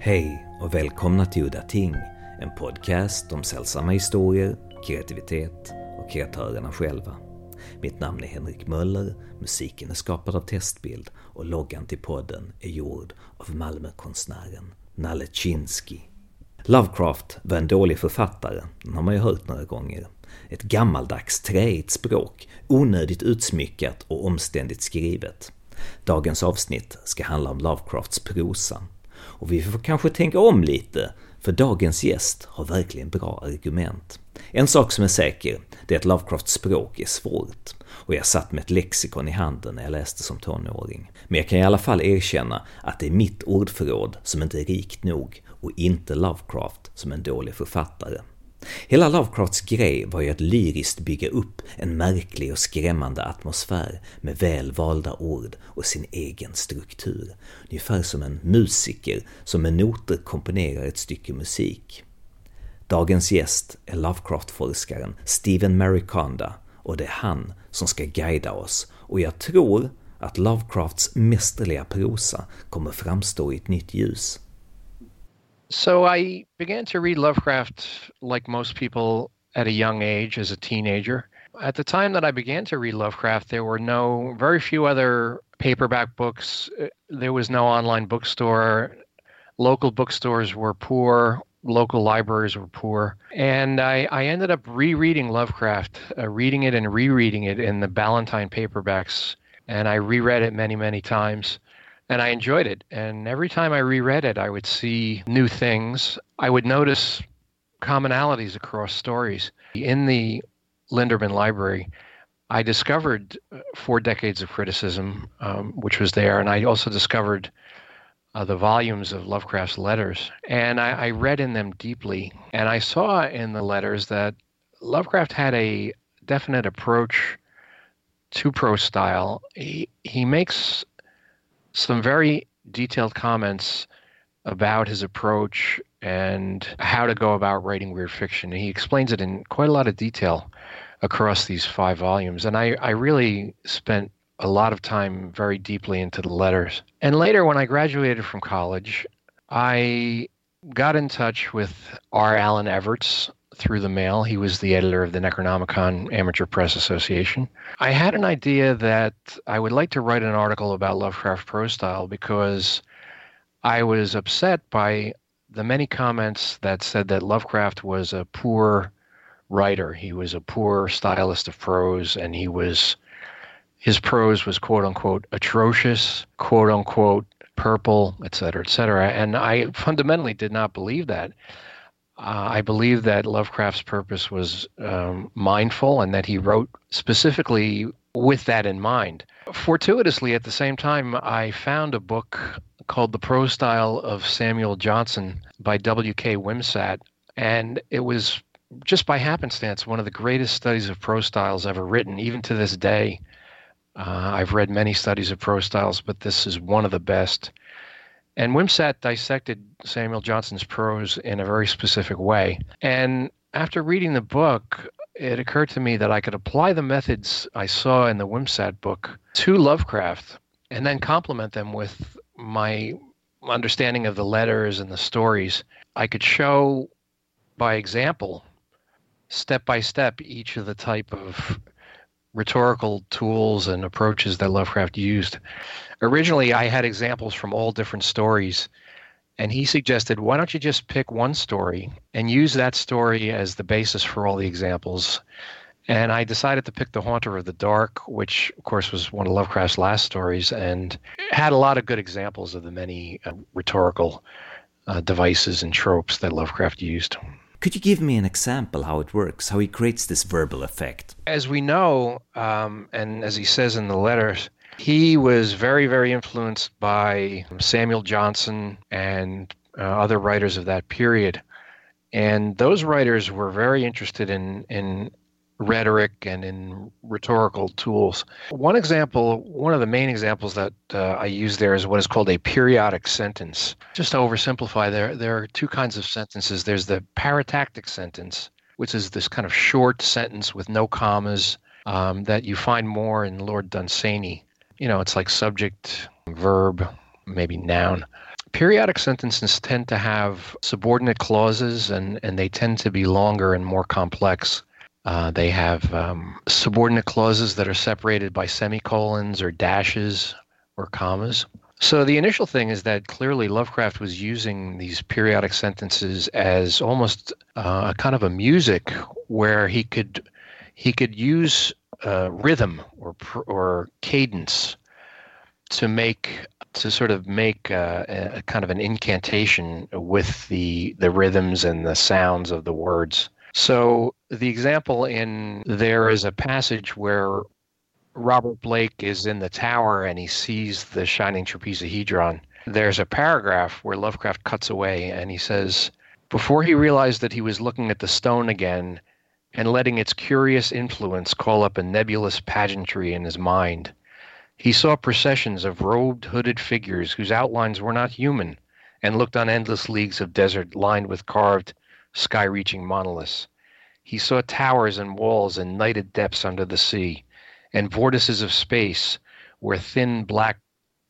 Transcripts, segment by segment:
Hej och välkomna till Udda Ting, en podcast om sällsamma historier, kreativitet och kreatörerna själva. Mitt namn är Henrik Möller, musiken är skapad av Testbild och loggan till podden är gjord av Malmökonstnären Nalle Chinsky. Lovecraft var en dålig författare, den har man ju hört några gånger. Ett gammaldags träigt språk, onödigt utsmyckat och omständigt skrivet. Dagens avsnitt ska handla om Lovecrafts prosa. Och vi får kanske tänka om lite, för dagens gäst har verkligen bra argument. En sak som är säker, det är att Lovecrafts språk är svårt. Och jag satt med ett lexikon i handen när jag läste som tonåring. Men jag kan i alla fall erkänna att det är mitt ordförråd som inte är rikt nog och inte Lovecraft som en dålig författare. Hela Lovecrafts grej var ju att lyriskt bygga upp en märklig och skrämmande atmosfär med väl valda ord och sin egen struktur. Ungefär som en musiker som med noter komponerar ett stycke musik. Dagens gäst är Lovecraft-forskaren Stephen Mariconda och det är han som ska guida oss och jag tror att Lovecrafts mästerliga prosa kommer framstå i ett nytt ljus. So I began to read Lovecraft like most people at a young age as a teenager. At the time that I began to read Lovecraft, there were no, very few other paperback books. There was no online bookstore. Local bookstores were poor. Local libraries were poor. And I, I ended up rereading Lovecraft, uh, reading it and rereading it in the Ballantine paperbacks. And I reread it many, many times and I enjoyed it. And every time I reread it, I would see new things. I would notice commonalities across stories. In the Linderman Library, I discovered uh, four decades of criticism, um, which was there, and I also discovered uh, the volumes of Lovecraft's letters. And I, I read in them deeply, and I saw in the letters that Lovecraft had a definite approach to prose style. He, he makes some very detailed comments about his approach and how to go about writing weird fiction. He explains it in quite a lot of detail across these five volumes. And I, I really spent a lot of time very deeply into the letters. And later, when I graduated from college, I got in touch with R. Alain Everts, through the mail. He was the editor of the Necronomicon Amateur Press Association. I had an idea that I would like to write an article about Lovecraft prose style because I was upset by the many comments that said that Lovecraft was a poor writer. He was a poor stylist of prose, and he was his prose was quote unquote atrocious, quote unquote purple, et cetera, et cetera. And I fundamentally did not believe that. Uh, I believe that Lovecraft's purpose was um, mindful and that he wrote specifically with that in mind. Fortuitously, at the same time, I found a book called The Prose Style of Samuel Johnson by W.K. Wimsatt, and it was just by happenstance one of the greatest studies of prose styles ever written, even to this day. Uh, I've read many studies of prose styles, but this is one of the best. And Wimsatt dissected Samuel Johnson's prose in a very specific way. And after reading the book, it occurred to me that I could apply the methods I saw in the Wimsatt book to Lovecraft and then complement them with my understanding of the letters and the stories. I could show by example, step by step, each of the type of rhetorical tools and approaches that Lovecraft used originally I had examples from all different stories. And he suggested, why don't you just pick one story and use that story as the basis for all the examples? And I decided to pick The Haunter of the Dark, which, of course, was one of Lovecraft's last stories and had a lot of good examples of the many uh, rhetorical uh, devices and tropes that Lovecraft used. Could you give me an example how it works, how he creates this verbal effect? As we know, um, and as he says in the letters, he was very, very influenced by Samuel Johnson and uh, other writers of that period. And those writers were very interested in, in rhetoric and in rhetorical tools. One example, one of the main examples that uh, I use there is what is called a periodic sentence. Just to oversimplify, there, there are two kinds of sentences there's the paratactic sentence, which is this kind of short sentence with no commas um, that you find more in Lord Dunsany you know, it's like subject, verb, maybe noun. periodic sentences tend to have subordinate clauses and, and they tend to be longer and more complex. Uh, they have um, subordinate clauses that are separated by semicolons or dashes or commas. So the initial thing is that clearly Lovecraft was using these periodic sentences as almost uh, a kind of a music where he could he could use uh, rhythm or or cadence to make to sort of make uh, a, a kind of an incantation with the the rhythms and the sounds of the words. So the example in there is a passage where Robert Blake is in the tower and he sees the shining trapezohedron. There's a paragraph where Lovecraft cuts away and he says, Before he realized that he was looking at the stone again and letting its curious influence call up a nebulous pageantry in his mind, he saw processions of robed, hooded figures whose outlines were not human and looked on endless leagues of desert lined with carved, sky reaching monoliths. He saw towers and walls and nighted depths under the sea and vortices of space where thin black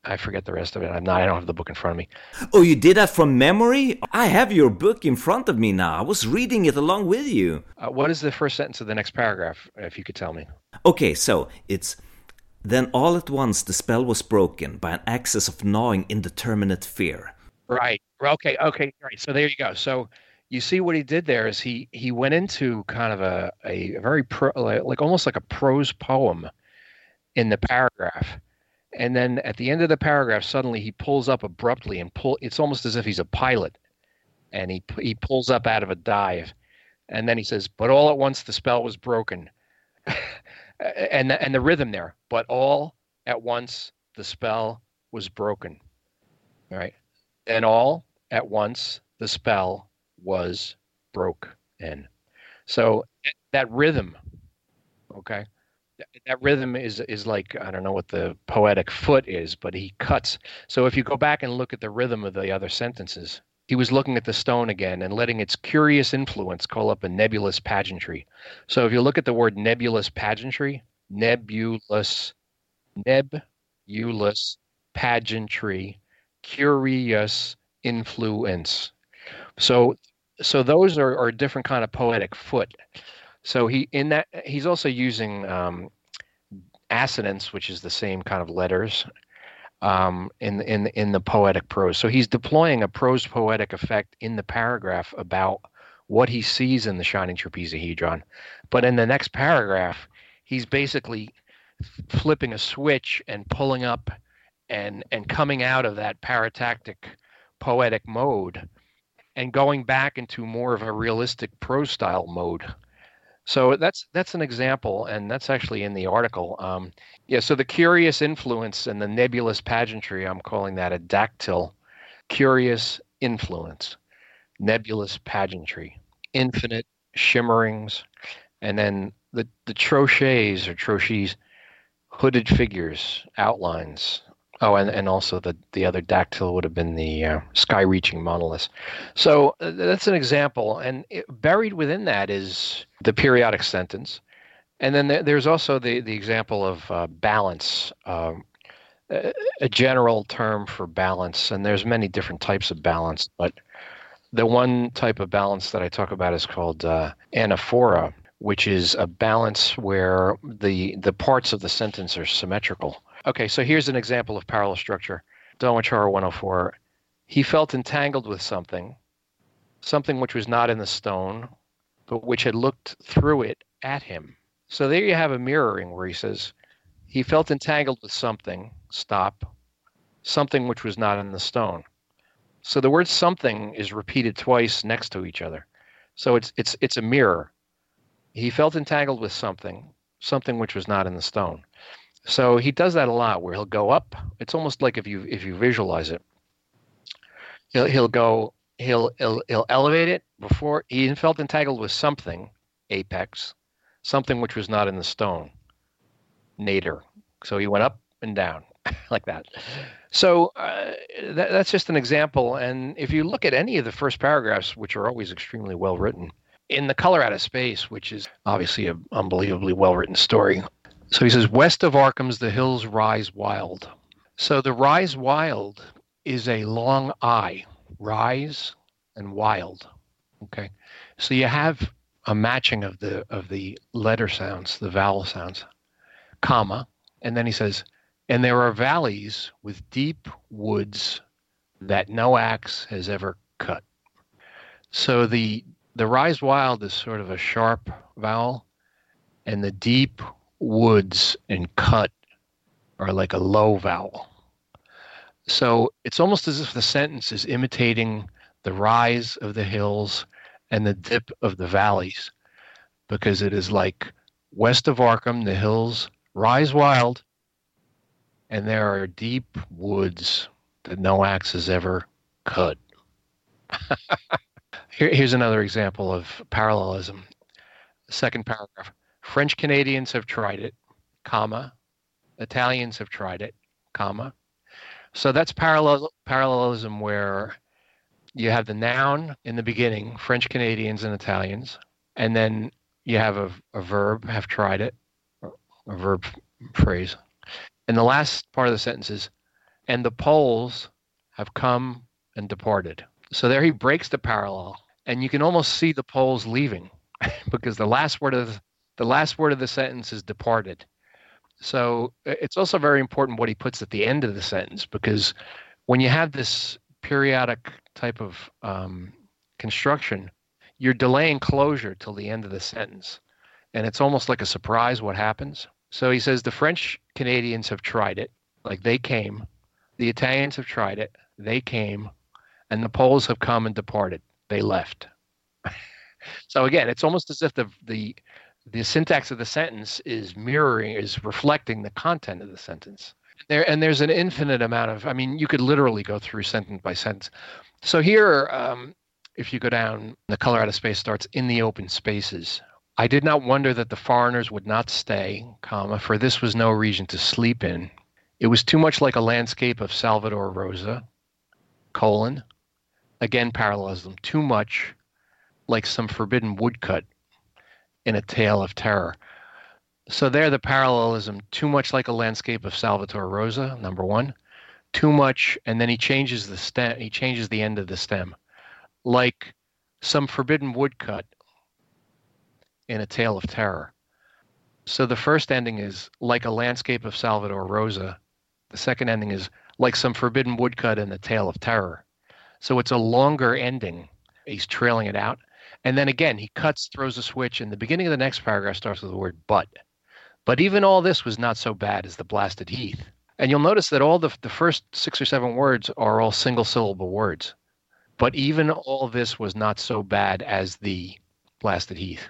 I forget the rest of it. I'm not. I don't have the book in front of me. Oh, you did that from memory? I have your book in front of me now. I was reading it along with you. Uh, what is the first sentence of the next paragraph? If you could tell me. Okay, so it's then all at once the spell was broken by an access of gnawing, indeterminate fear. Right. Okay. Okay. Right. So there you go. So you see what he did there is he he went into kind of a a very pro, like, like almost like a prose poem in the paragraph and then at the end of the paragraph suddenly he pulls up abruptly and pull it's almost as if he's a pilot. And he he pulls up out of a dive. And then he says but all at once the spell was broken. And the, and the rhythm there but all at once the spell was broken. All right. And all at once the spell was broke in. So that rhythm, okay, that rhythm is is like I don't know what the poetic foot is, but he cuts. So if you go back and look at the rhythm of the other sentences, he was looking at the stone again and letting its curious influence call up a nebulous pageantry. So if you look at the word nebulous pageantry, nebulous, nebulous pageantry, curious influence. So so those are, are a different kind of poetic foot. So he in that he's also using um, assonance, which is the same kind of letters um, in in in the poetic prose. So he's deploying a prose poetic effect in the paragraph about what he sees in the shining trapezohedron, but in the next paragraph, he's basically flipping a switch and pulling up and and coming out of that paratactic poetic mode and going back into more of a realistic prose style mode. So that's that's an example, and that's actually in the article. Um, yeah, so the curious influence and the nebulous pageantry, I'm calling that a dactyl. Curious influence, nebulous pageantry, infinite shimmerings, and then the the trochets or trochees, hooded figures, outlines, Oh, and, and also the, the other dactyl would have been the uh, sky reaching monolith. So uh, that's an example. And it, buried within that is the periodic sentence. And then there's also the, the example of uh, balance, um, a, a general term for balance. And there's many different types of balance, but the one type of balance that I talk about is called uh, anaphora, which is a balance where the the parts of the sentence are symmetrical. Okay, so here's an example of parallel structure. Darwin-Chara 104. He felt entangled with something, something which was not in the stone, but which had looked through it at him. So there you have a mirroring where he says, he felt entangled with something, stop, something which was not in the stone. So the word something is repeated twice next to each other. So it's it's it's a mirror. He felt entangled with something, something which was not in the stone. So he does that a lot, where he'll go up. It's almost like if you if you visualize it, he'll he'll go he'll he'll, he'll elevate it before he felt entangled with something, apex, something which was not in the stone, nadir. So he went up and down like that. So uh, that, that's just an example. And if you look at any of the first paragraphs, which are always extremely well written, in the color out of space, which is obviously an unbelievably well written story, so he says, west of Arkham's, the hills rise wild. So the rise wild is a long I, rise and wild. Okay. So you have a matching of the of the letter sounds, the vowel sounds, comma, and then he says, and there are valleys with deep woods that no axe has ever cut. So the the rise wild is sort of a sharp vowel, and the deep woods and cut are like a low vowel. So it's almost as if the sentence is imitating the rise of the hills and the dip of the valleys, because it is like west of Arkham, the hills rise wild, and there are deep woods that no axe has ever cut. Here, here's another example of parallelism. Second paragraph. French Canadians have tried it, comma. Italians have tried it, comma. So that's parallel parallelism where you have the noun in the beginning, French Canadians and Italians, and then you have a, a verb, have tried it, a verb phrase. And the last part of the sentence is, and the Poles have come and departed. So there he breaks the parallel, and you can almost see the Poles leaving because the last word of the, last word of the sentence is departed. So it's also very important what he puts at the end of the sentence because when you have this periodic type of um, construction, you're delaying closure till the end of the sentence. And it's almost like a surprise what happens. So he says the French Canadians have tried it, like they came. The Italians have tried it, they came. And the Poles have come and departed, they left. so again, it's almost as if the, the the syntax of the sentence is mirroring is reflecting the content of the sentence. There and there's an infinite amount of i mean you could literally go through sentence by sentence. So here um, if you go down the color out of space starts in the open spaces. I did not wonder that the foreigners would not stay comma for this was no region to sleep in. It was too much like a landscape of Salvator Rosa colon. Again parallelism too much like some forbidden woodcut in a tale of terror. So there, the parallelism too much like a landscape of Salvatore Rosa, number one, too much, and then he changes the stem. He changes the end of the stem, like some forbidden woodcut in a tale of terror. So the first ending is like a landscape of Salvatore Rosa. The second ending is like some forbidden woodcut in a tale of terror. So it's a longer ending. He's trailing it out. And then again, he cuts, throws a switch, and the beginning of the next paragraph starts with the word but. But even all this was not so bad as the blasted heath. And you'll notice that all the, the first six or seven words are all single syllable words. But even all this was not so bad as the blasted heath.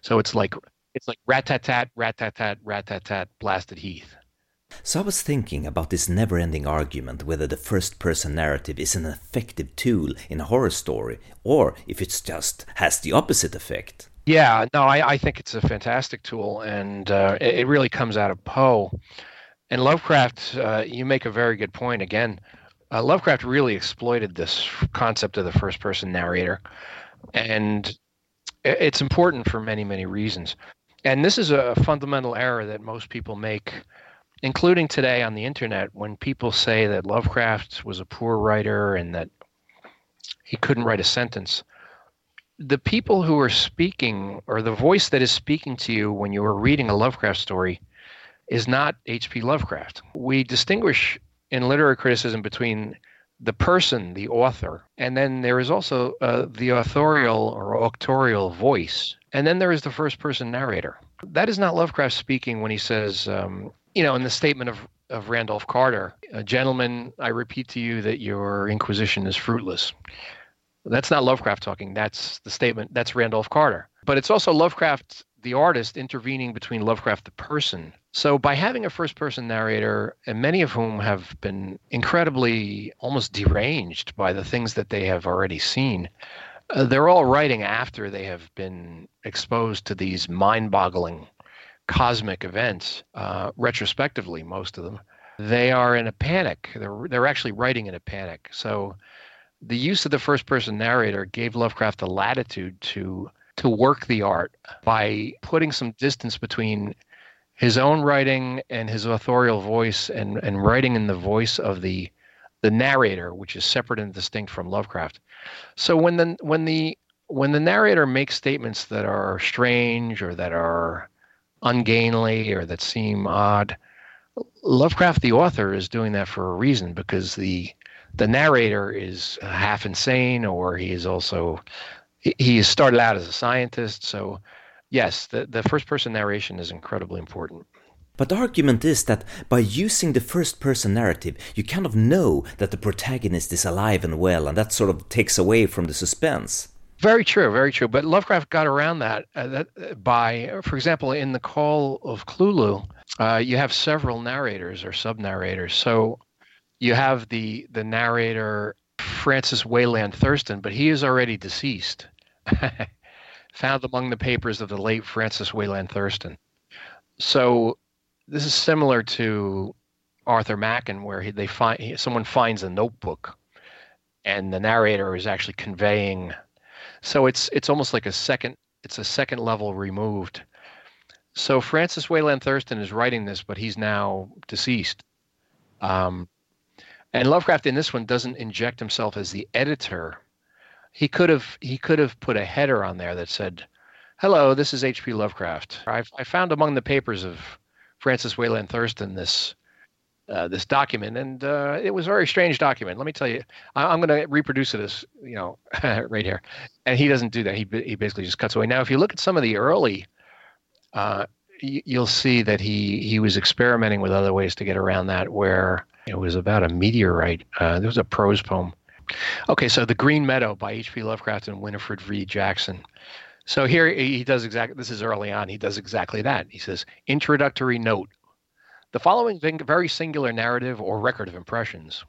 So it's like it's like rat tat tat, rat tat tat, rat tat tat, blasted heath. So I was thinking about this never ending argument whether the first person narrative is an effective tool in a horror story or if it just has the opposite effect. Yeah, no, I, I think it's a fantastic tool and uh, it, it, really comes out of Poe. And Lovecraft, uh, you make a very good point again. Uh, Lovecraft really exploited this concept of the first person narrator. And it's important for many, many reasons. And this is a fundamental error that most people make including today on the internet when people say that Lovecraft was a poor writer and that he couldn't write a sentence. The people who are speaking, or the voice that is speaking to you when you are reading a Lovecraft story, is not H.P. Lovecraft. We distinguish in literary criticism between the person, the author, and then there is also uh, the authorial or auctorial voice, and then there is the first person narrator. That is not Lovecraft speaking when he says, um, you know, in the statement of, of Randolph Carter, gentlemen, I repeat to you that your inquisition is fruitless. That's not Lovecraft talking. That's the statement. That's Randolph Carter. But it's also Lovecraft, the artist, intervening between Lovecraft, the person. So by having a first person narrator, and many of whom have been incredibly almost deranged by the things that they have already seen, uh, they're all writing after they have been exposed to these mind boggling cosmic events, uh, retrospectively, most of them, they are in a panic. They're, they're actually writing in a panic. So the use of the first person narrator gave Lovecraft the latitude to to work the art by putting some distance between his own writing and his authorial voice and, and writing in the voice of the the narrator, which is separate and distinct from Lovecraft. So when the when the when the narrator makes statements that are strange or that are ungainly or that seem odd, Lovecraft, the author, is doing that for a reason because the the narrator is half insane or he is also he started out as a scientist. So yes, the, the first person narration is incredibly important. But the argument is that by using the first person narrative, you kind of know that the protagonist is alive and well, and that sort of takes away from the suspense. Very true, very true. But Lovecraft got around that, uh, that uh, by, for example, in the Call of Cthulhu, uh, you have several narrators or sub narrators. So you have the the narrator Francis Wayland Thurston, but he is already deceased. Found among the papers of the late Francis Wayland Thurston. So this is similar to Arthur Machen, where he, they find someone finds a notebook, and the narrator is actually conveying. So it's it's almost like a second it's a second level removed. So Francis Wayland Thurston is writing this, but he's now deceased. Um, and Lovecraft in this one doesn't inject himself as the editor. He could have he could have put a header on there that said, "Hello, this is H.P. Lovecraft. I've, I found among the papers of Francis Wayland Thurston this uh, this document, and uh, it was a very strange document. Let me tell you, I, am going to reproduce it as you know right here, and he doesn't do that. He he basically just cuts away. Now, if you look at some of the early, uh, y- you'll see that he he was experimenting with other ways to get around that. Where it was about a meteorite. Uh, there was a prose poem. Okay, so the Green Meadow by H.P. Lovecraft and Winifred V. Jackson. So here he does exactly, this is early on, he does exactly that. He says, Introductory note The following very singular narrative or record of impressions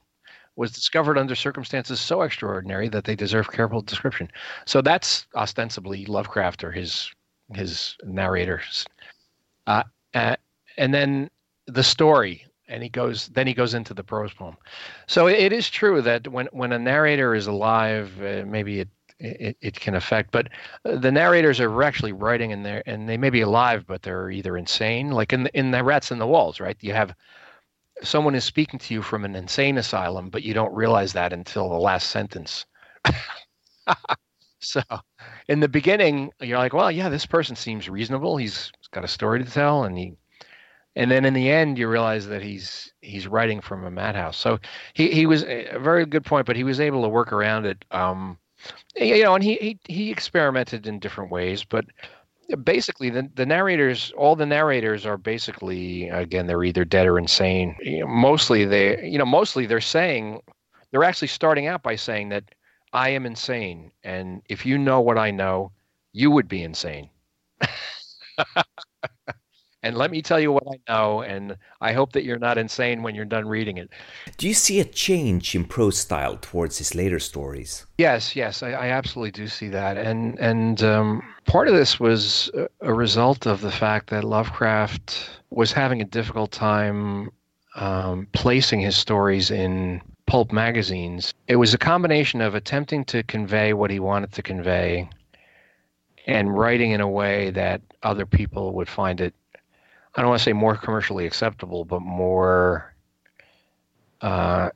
was discovered under circumstances so extraordinary that they deserve careful description. So that's ostensibly Lovecraft or his his narrators. Uh, uh, and then the story and he goes then he goes into the prose poem so it is true that when when a narrator is alive uh, maybe it it, it can affect. But uh, the narrators are actually writing in there, and they may be alive, but they're either insane, like in the, in the Rats in the Walls, right? You have someone is speaking to you from an insane asylum, but you don't realize that until the last sentence. so, in the beginning, you're like, well, yeah, this person seems reasonable. He's got a story to tell, and he and then in the end you realize that he's he's writing from a madhouse so he, he was a very good point but he was able to work around it um, you know, and he, he he experimented in different ways, but basically the the narrators, all the narrators are basically again they're either dead or insane. You know, mostly they, you know, mostly they're saying they're actually starting out by saying that I am insane, and if you know what I know, you would be insane. And let me tell you what I know, and I hope that you're not insane when you're done reading it. Do you see a change in prose style towards his later stories? Yes, yes, I, I absolutely do see that, and and um, part of this was a result of the fact that Lovecraft was having a difficult time um, placing his stories in pulp magazines. It was a combination of attempting to convey what he wanted to convey and writing in a way that other people would find it I don't want to say more commercially acceptable, but more uh,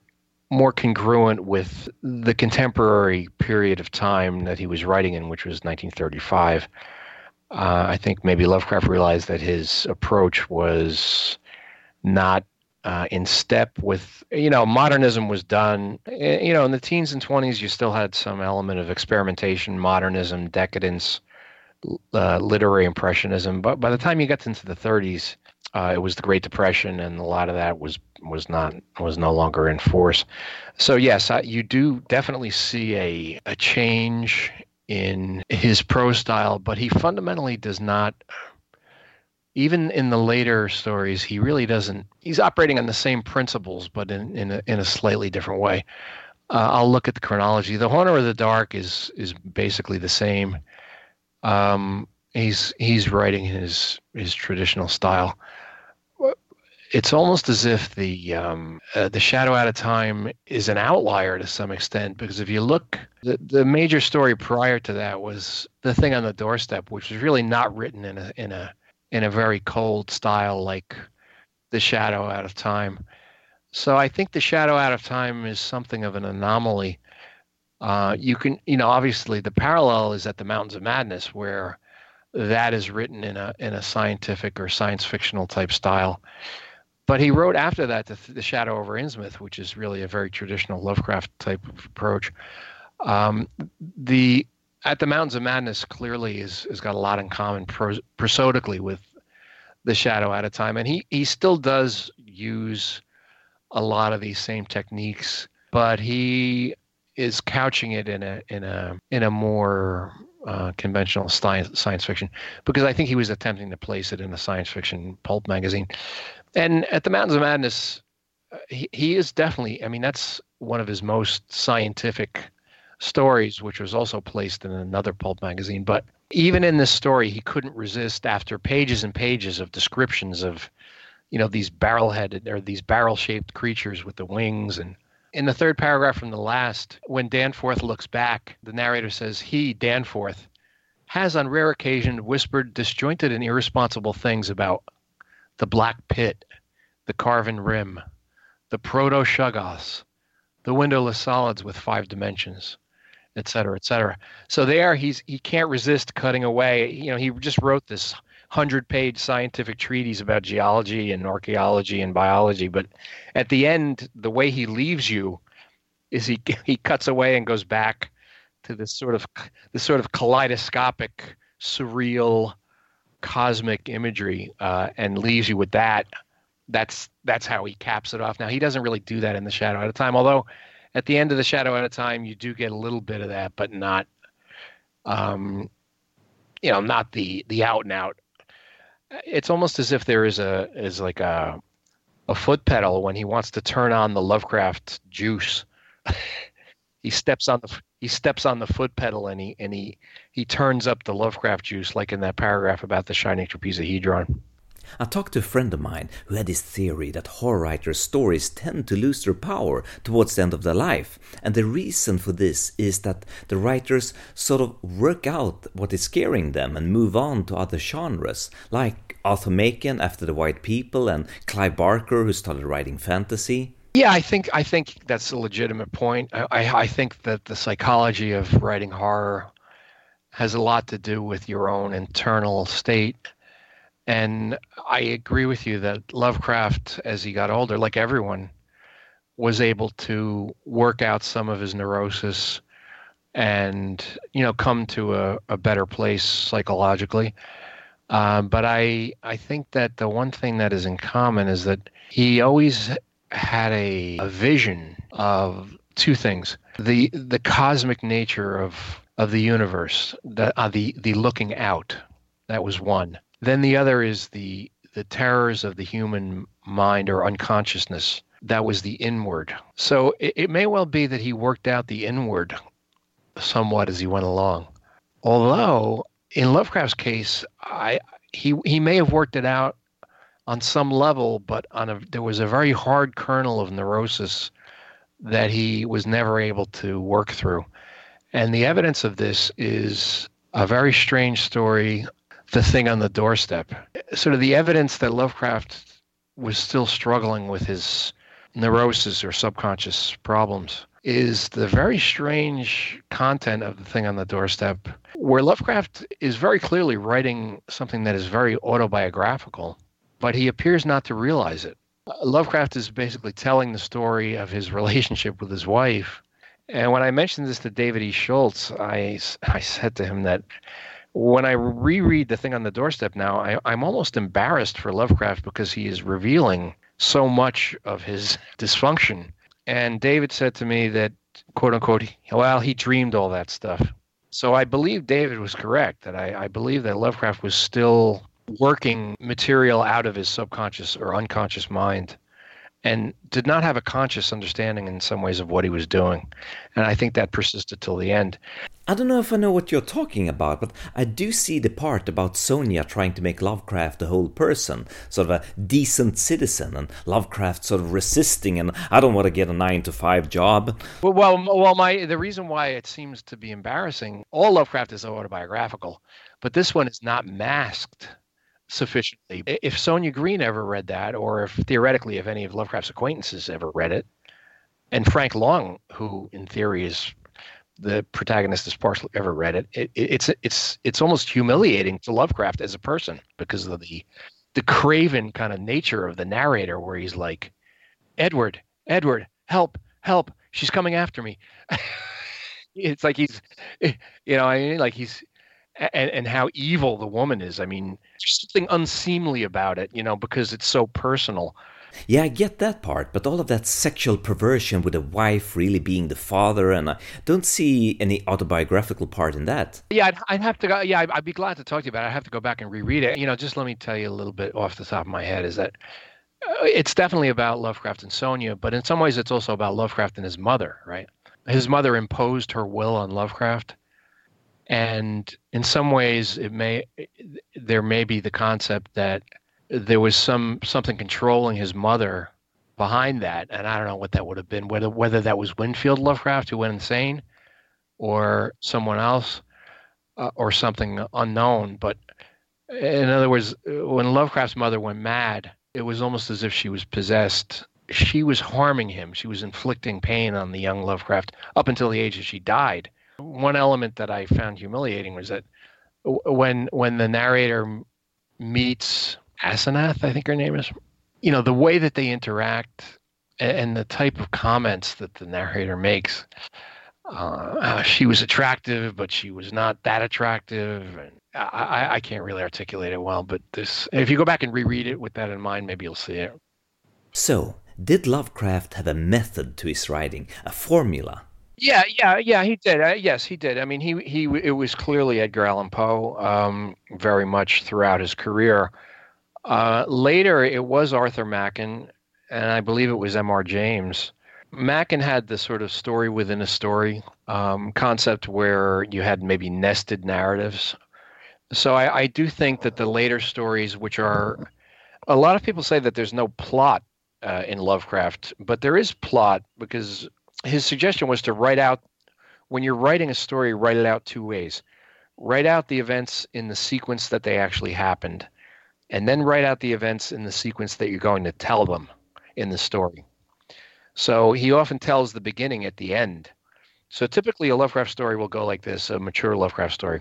more congruent with the contemporary period of time that he was writing in, which was 1935. Uh, I think maybe Lovecraft realized that his approach was not uh, in step with, you know, modernism was done. Eh, you know, in the teens and 20s, you still had some element of experimentation, modernism, decadence, uh, literary impressionism. But by the time you got into the 30s, uh, it was the Great Depression, and a lot of that was was not was no longer in force. So yes, I, you do definitely see a a change in his prose style, but he fundamentally does not. Even in the later stories, he really doesn't. He's operating on the same principles, but in in a, in a slightly different way. Uh, I'll look at the chronology. The Haunter of the Dark is is basically the same. Um, he's he's writing his his traditional style. It's almost as if the um, uh, the Shadow Out of Time is an outlier to some extent because if you look, the the major story prior to that was the thing on the doorstep, which was really not written in a in a in a very cold style like the Shadow Out of Time. So I think the shadow out of time is something of an anomaly. Uh, you can, you know, obviously the parallel is at the Mountains of Madness, where that is written in a in a scientific or science fictional type style. But he wrote after that the, the Shadow over Innsmouth, which is really a very traditional Lovecraft type of approach. Um, the at the Mountains of Madness clearly is has got a lot in common pros, prosodically with the Shadow Out of Time, and he he still does use a lot of these same techniques, but he is couching it in a in a in a more uh, conventional science science fiction because I think he was attempting to place it in a science fiction pulp magazine. And at the Mountains of Madness, uh, he, he is definitely. I mean, that's one of his most scientific stories, which was also placed in another pulp magazine. But even in this story, he couldn't resist after pages and pages of descriptions of you know these barrel-headed or these barrel-shaped creatures with the wings and in the third paragraph from the last when danforth looks back the narrator says he danforth has on rare occasion whispered disjointed and irresponsible things about the black pit the carven rim the proto-shoggoths the windowless solids with five dimensions et cetera et cetera. So there he's he can't resist cutting away. You know he just wrote this hundred page scientific treatise about geology and archaeology and biology. But at the end, the way he leaves you is he he cuts away and goes back to this sort of this sort of kaleidoscopic, surreal, cosmic imagery, uh, and leaves you with that. That's that's how he caps it off. Now he doesn't really do that in the Shadow Out of Time, although at the end of the Shadow Out of Time you do get a little bit of that, but not. Um, you know, not the the out and out it's almost as if there is a is like a a foot pedal when he wants to turn on the Lovecraft juice. he steps on the he steps on the foot pedal and he and he he turns up the Lovecraft juice like in that paragraph about the shining trapezohedron. I talked to a friend of mine who had this theory that horror writers' stories tend to lose their power towards the end of their life, and the reason for this is that the writers sort of work out what is scaring them and move on to other genres, like Arthur Machen after The White People and Clive Barker who started writing fantasy. Yeah, I think I think that's a legitimate point. I, I think that the psychology of writing horror has a lot to do with your own internal state and I agree with you that Lovecraft, as he got older, like everyone, was able to work out some of his neurosis and you know come to a, a better place psychologically. Uh, but I I think that the one thing that is in common is that he always had a, a vision of two things: the the cosmic nature of of the universe, the uh, the the looking out. That was one, then the other is the the terrors of the human mind or unconsciousness. That was the inward. So it, it may well be that he worked out the inward somewhat as he went along. Although in Lovecraft's case, I he he may have worked it out on some level, but on a there was a very hard kernel of neurosis that he was never able to work through. And the evidence of this is a very strange story the thing on the doorstep. Sort of the evidence that Lovecraft was still struggling with his neurosis or subconscious problems is the very strange content of the thing on the doorstep, where Lovecraft is very clearly writing something that is very autobiographical, but he appears not to realize it. Lovecraft is basically telling the story of his relationship with his wife. And when I mentioned this to David E. Schultz, I, I said to him that when I reread the thing on the doorstep now, I, I'm almost embarrassed for Lovecraft because he is revealing so much of his dysfunction. And David said to me that, quote unquote, well, he dreamed all that stuff. So I believe David was correct, that I, I believe that Lovecraft was still working material out of his subconscious or unconscious mind and did not have a conscious understanding in some ways of what he was doing. And I think that persisted till the end. I don't know if I know what you're talking about, but I do see the part about Sonia trying to make Lovecraft a whole person, sort of a decent citizen, and Lovecraft sort of resisting, and I don't want to get a nine to five job. Well, well, well, my the reason why it seems to be embarrassing, all Lovecraft is autobiographical, but this one is not masked sufficiently. If Sonia Greene ever read that, or if theoretically, if any of Lovecraft's acquaintances ever read it, and Frank Long, who in theory is the protagonist has partially ever read it, it, it's it's it's almost humiliating to Lovecraft as a person because of the the craven kind of nature of the narrator, where he's like, Edward, Edward, help, help, she's coming after me. it's like he's, you know, I mean, like he's, and, and how evil the woman is. I mean, there's something unseemly about it, you know, because it's so personal. Yeah, I get that part, but all of that sexual perversion with the wife really being the father, and I don't see any autobiographical part in that. Yeah, I'd, I'd have to go. Yeah, I'd, I'd, be glad to talk to you about it. I have to go back and reread it. You know, just let me tell you a little bit off the top of my head is that uh, it's definitely about Lovecraft and Sonia, but in some ways it's also about Lovecraft and his mother, right? His mother imposed her will on Lovecraft. And in some ways, it may there may be the concept that there was some something controlling his mother behind that, and I don't know what that would have been. Whether whether that was Winfield Lovecraft who went insane, or someone else, uh, or something unknown. But in other words, when Lovecraft's mother went mad, it was almost as if she was possessed. She was harming him. She was inflicting pain on the young Lovecraft up until the age that she died. One element that I found humiliating was that when when the narrator meets Asenath, I think her name is. You know, the way that they interact and the type of comments that the narrator makes. Uh, she was attractive, but she was not that attractive. And I, I can't really articulate it well, but this, if you go back and reread it with that in mind, maybe you'll see it. So, did Lovecraft have a method to his writing, a formula? Yeah, yeah, yeah. He did. Uh, yes, he did. I mean, he he. It was clearly Edgar Allan Poe, um, very much throughout his career. Uh, later, it was Arthur Machen, and I believe it was M.R. James. Machen had the sort of story within a story um, concept where you had maybe nested narratives. So I, I do think that the later stories, which are a lot of people say that there's no plot uh, in Lovecraft, but there is plot because his suggestion was to write out when you're writing a story, write it out two ways. Write out the events in the sequence that they actually happened, and then write out the events in the sequence that you're going to tell them in the story. So he often tells the beginning at the end. So typically a Lovecraft story will go like this, a mature Lovecraft story.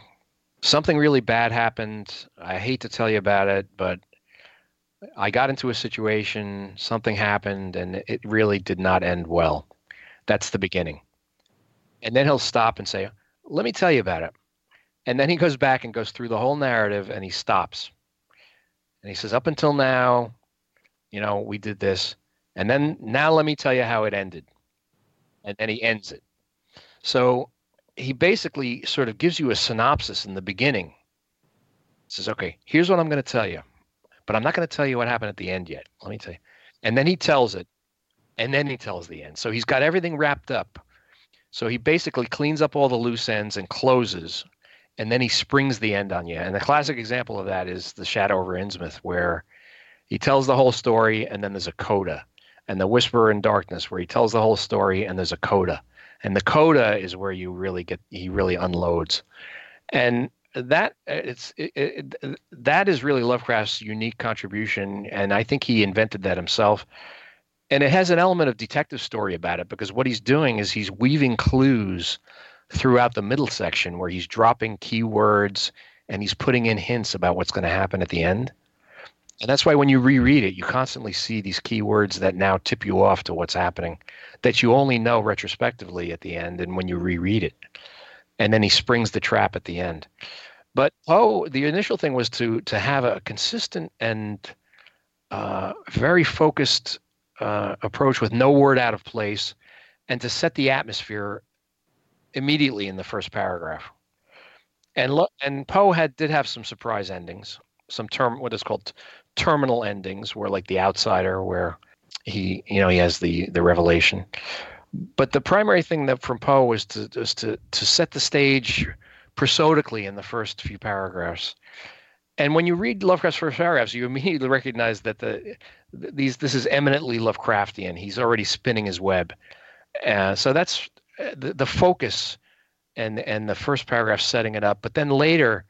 Something really bad happened. I hate to tell you about it, but I got into a situation, something happened, and it really did not end well. That's the beginning. And then he'll stop and say, Let me tell you about it. And then he goes back and goes through the whole narrative and he stops. And he says, Up until now, you know, we did this. And then now let me tell you how it ended. And then he ends it. So he basically sort of gives you a synopsis in the beginning. He says, okay, here's what I'm going to tell you, but I'm not going to tell you what happened at the end yet. Let me tell you. And then he tells it, and then he tells the end. So he's got everything wrapped up. So he basically cleans up all the loose ends and closes, and then he springs the end on you. And the classic example of that is The Shadow over Innsmouth, where he tells the whole story, and then there's a coda and the Whisperer in Darkness, where he tells the whole story, and there's a coda, and the coda is where you really get he really unloads, and that it's it, it, that is really Lovecraft's unique contribution, and I think he invented that himself. And it has an element of detective story about it because what he's doing is he's weaving clues throughout the middle section where he's dropping keywords and he's putting in hints about what's going to happen at the end. And that's why when you reread it, you constantly see these keywords that now tip you off to what's happening that you only know retrospectively at the end and when you reread it. And then he springs the trap at the end. But oh, the initial thing was to to have a consistent and uh, very focused uh, approach with no word out of place, and to set the atmosphere immediately in the first paragraph. And lo- and Poe had did have some surprise endings, some term what is called terminal endings where like the outsider where he you know he has the the revelation but the primary thing that from poe was to was to to set the stage prosodically in the first few paragraphs and when you read lovecraft's first paragraphs you immediately recognize that the these this is eminently lovecraftian. He's already spinning his web. Uh, so that's uh, the, the focus and and the first paragraph setting it up. But then later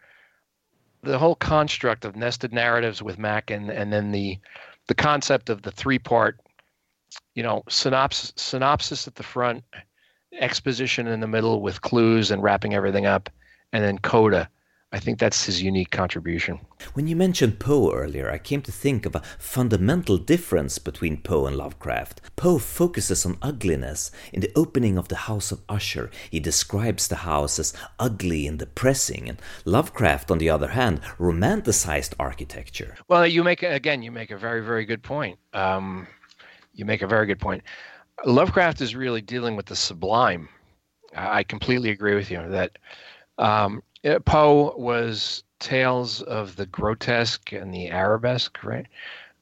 the whole construct of nested narratives with Machen and then the the concept of the three part you know synopsis synopsis at the front exposition in the middle with clues and wrapping everything up and then coda I think that's his unique contribution. When you mentioned Poe earlier, I came to think of a fundamental difference between Poe and Lovecraft. Poe focuses on ugliness. In the opening of The House of Usher, he describes the house as ugly and depressing, and Lovecraft, on the other hand, romanticized architecture. Well, you make, again, you make a very, very good point. Um, you make a very good point. Lovecraft is really dealing with the sublime. I completely agree with you that um, Poe was tales of the grotesque and the arabesque, right?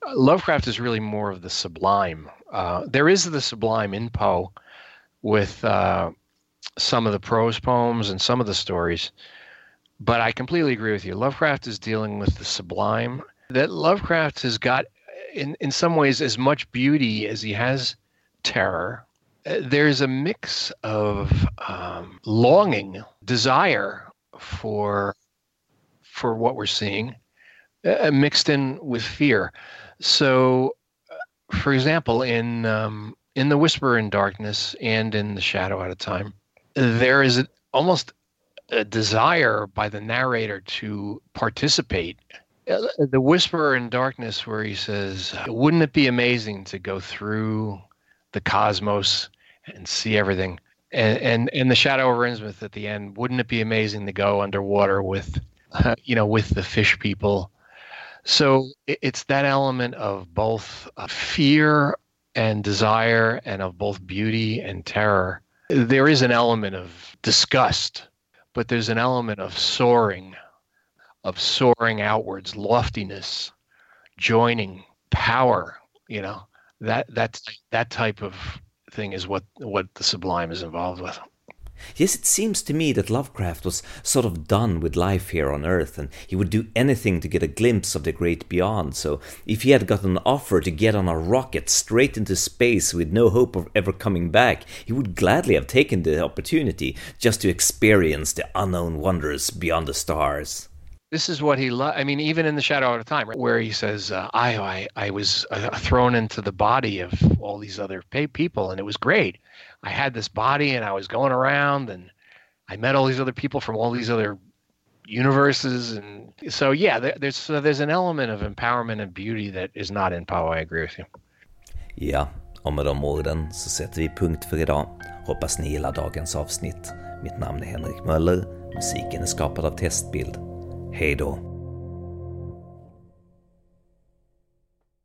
Uh, Lovecraft is really more of the sublime. Uh, there is the sublime in Poe with uh, some of the prose poems and some of the stories, but I completely agree with you. Lovecraft is dealing with the sublime. That Lovecraft has got, in, in some ways, as much beauty as he has terror. Uh, there's a mix of um, longing, desire, for for what we're seeing, uh, mixed in with fear. So, uh, for example, in um, in the Whisperer in Darkness and in the Shadow Out of Time, there is a, almost a desire by the narrator to participate. Uh, the Whisperer in Darkness, where he says, "Wouldn't it be amazing to go through the cosmos and see everything?" And and and the Shadow over Innsmouth at the end. Wouldn't it be amazing to go underwater with, uh, you know, with the fish people? So it's that element of both fear and desire, and of both beauty and terror. There is an element of disgust, but there's an element of soaring, of soaring outwards, loftiness, joining, power. You know that that's that type of thing is what what the sublime is involved with. Yes, it seems to me that Lovecraft was sort of done with life here on Earth, and he would do anything to get a glimpse of the great beyond. So, if he had got an offer to get on a rocket straight into space with no hope of ever coming back, he would gladly have taken the opportunity just to experience the unknown wonders beyond the stars this is what he loved. i mean even in the shadow of time right, where he says uh, I, I i was uh, thrown into the body of all these other people and it was great. I had this body and i was going around and i met all these other people from all these other universes and so yeah there, there's so there's an element of empowerment and beauty that is not in Poe. I agree with you. Ja och med de orden så sätter vi punkt för idag hoppas ni gillar dagens avsnitt. Mitt namn är Henrik Möller musiken är skapad av Testbild Hej då.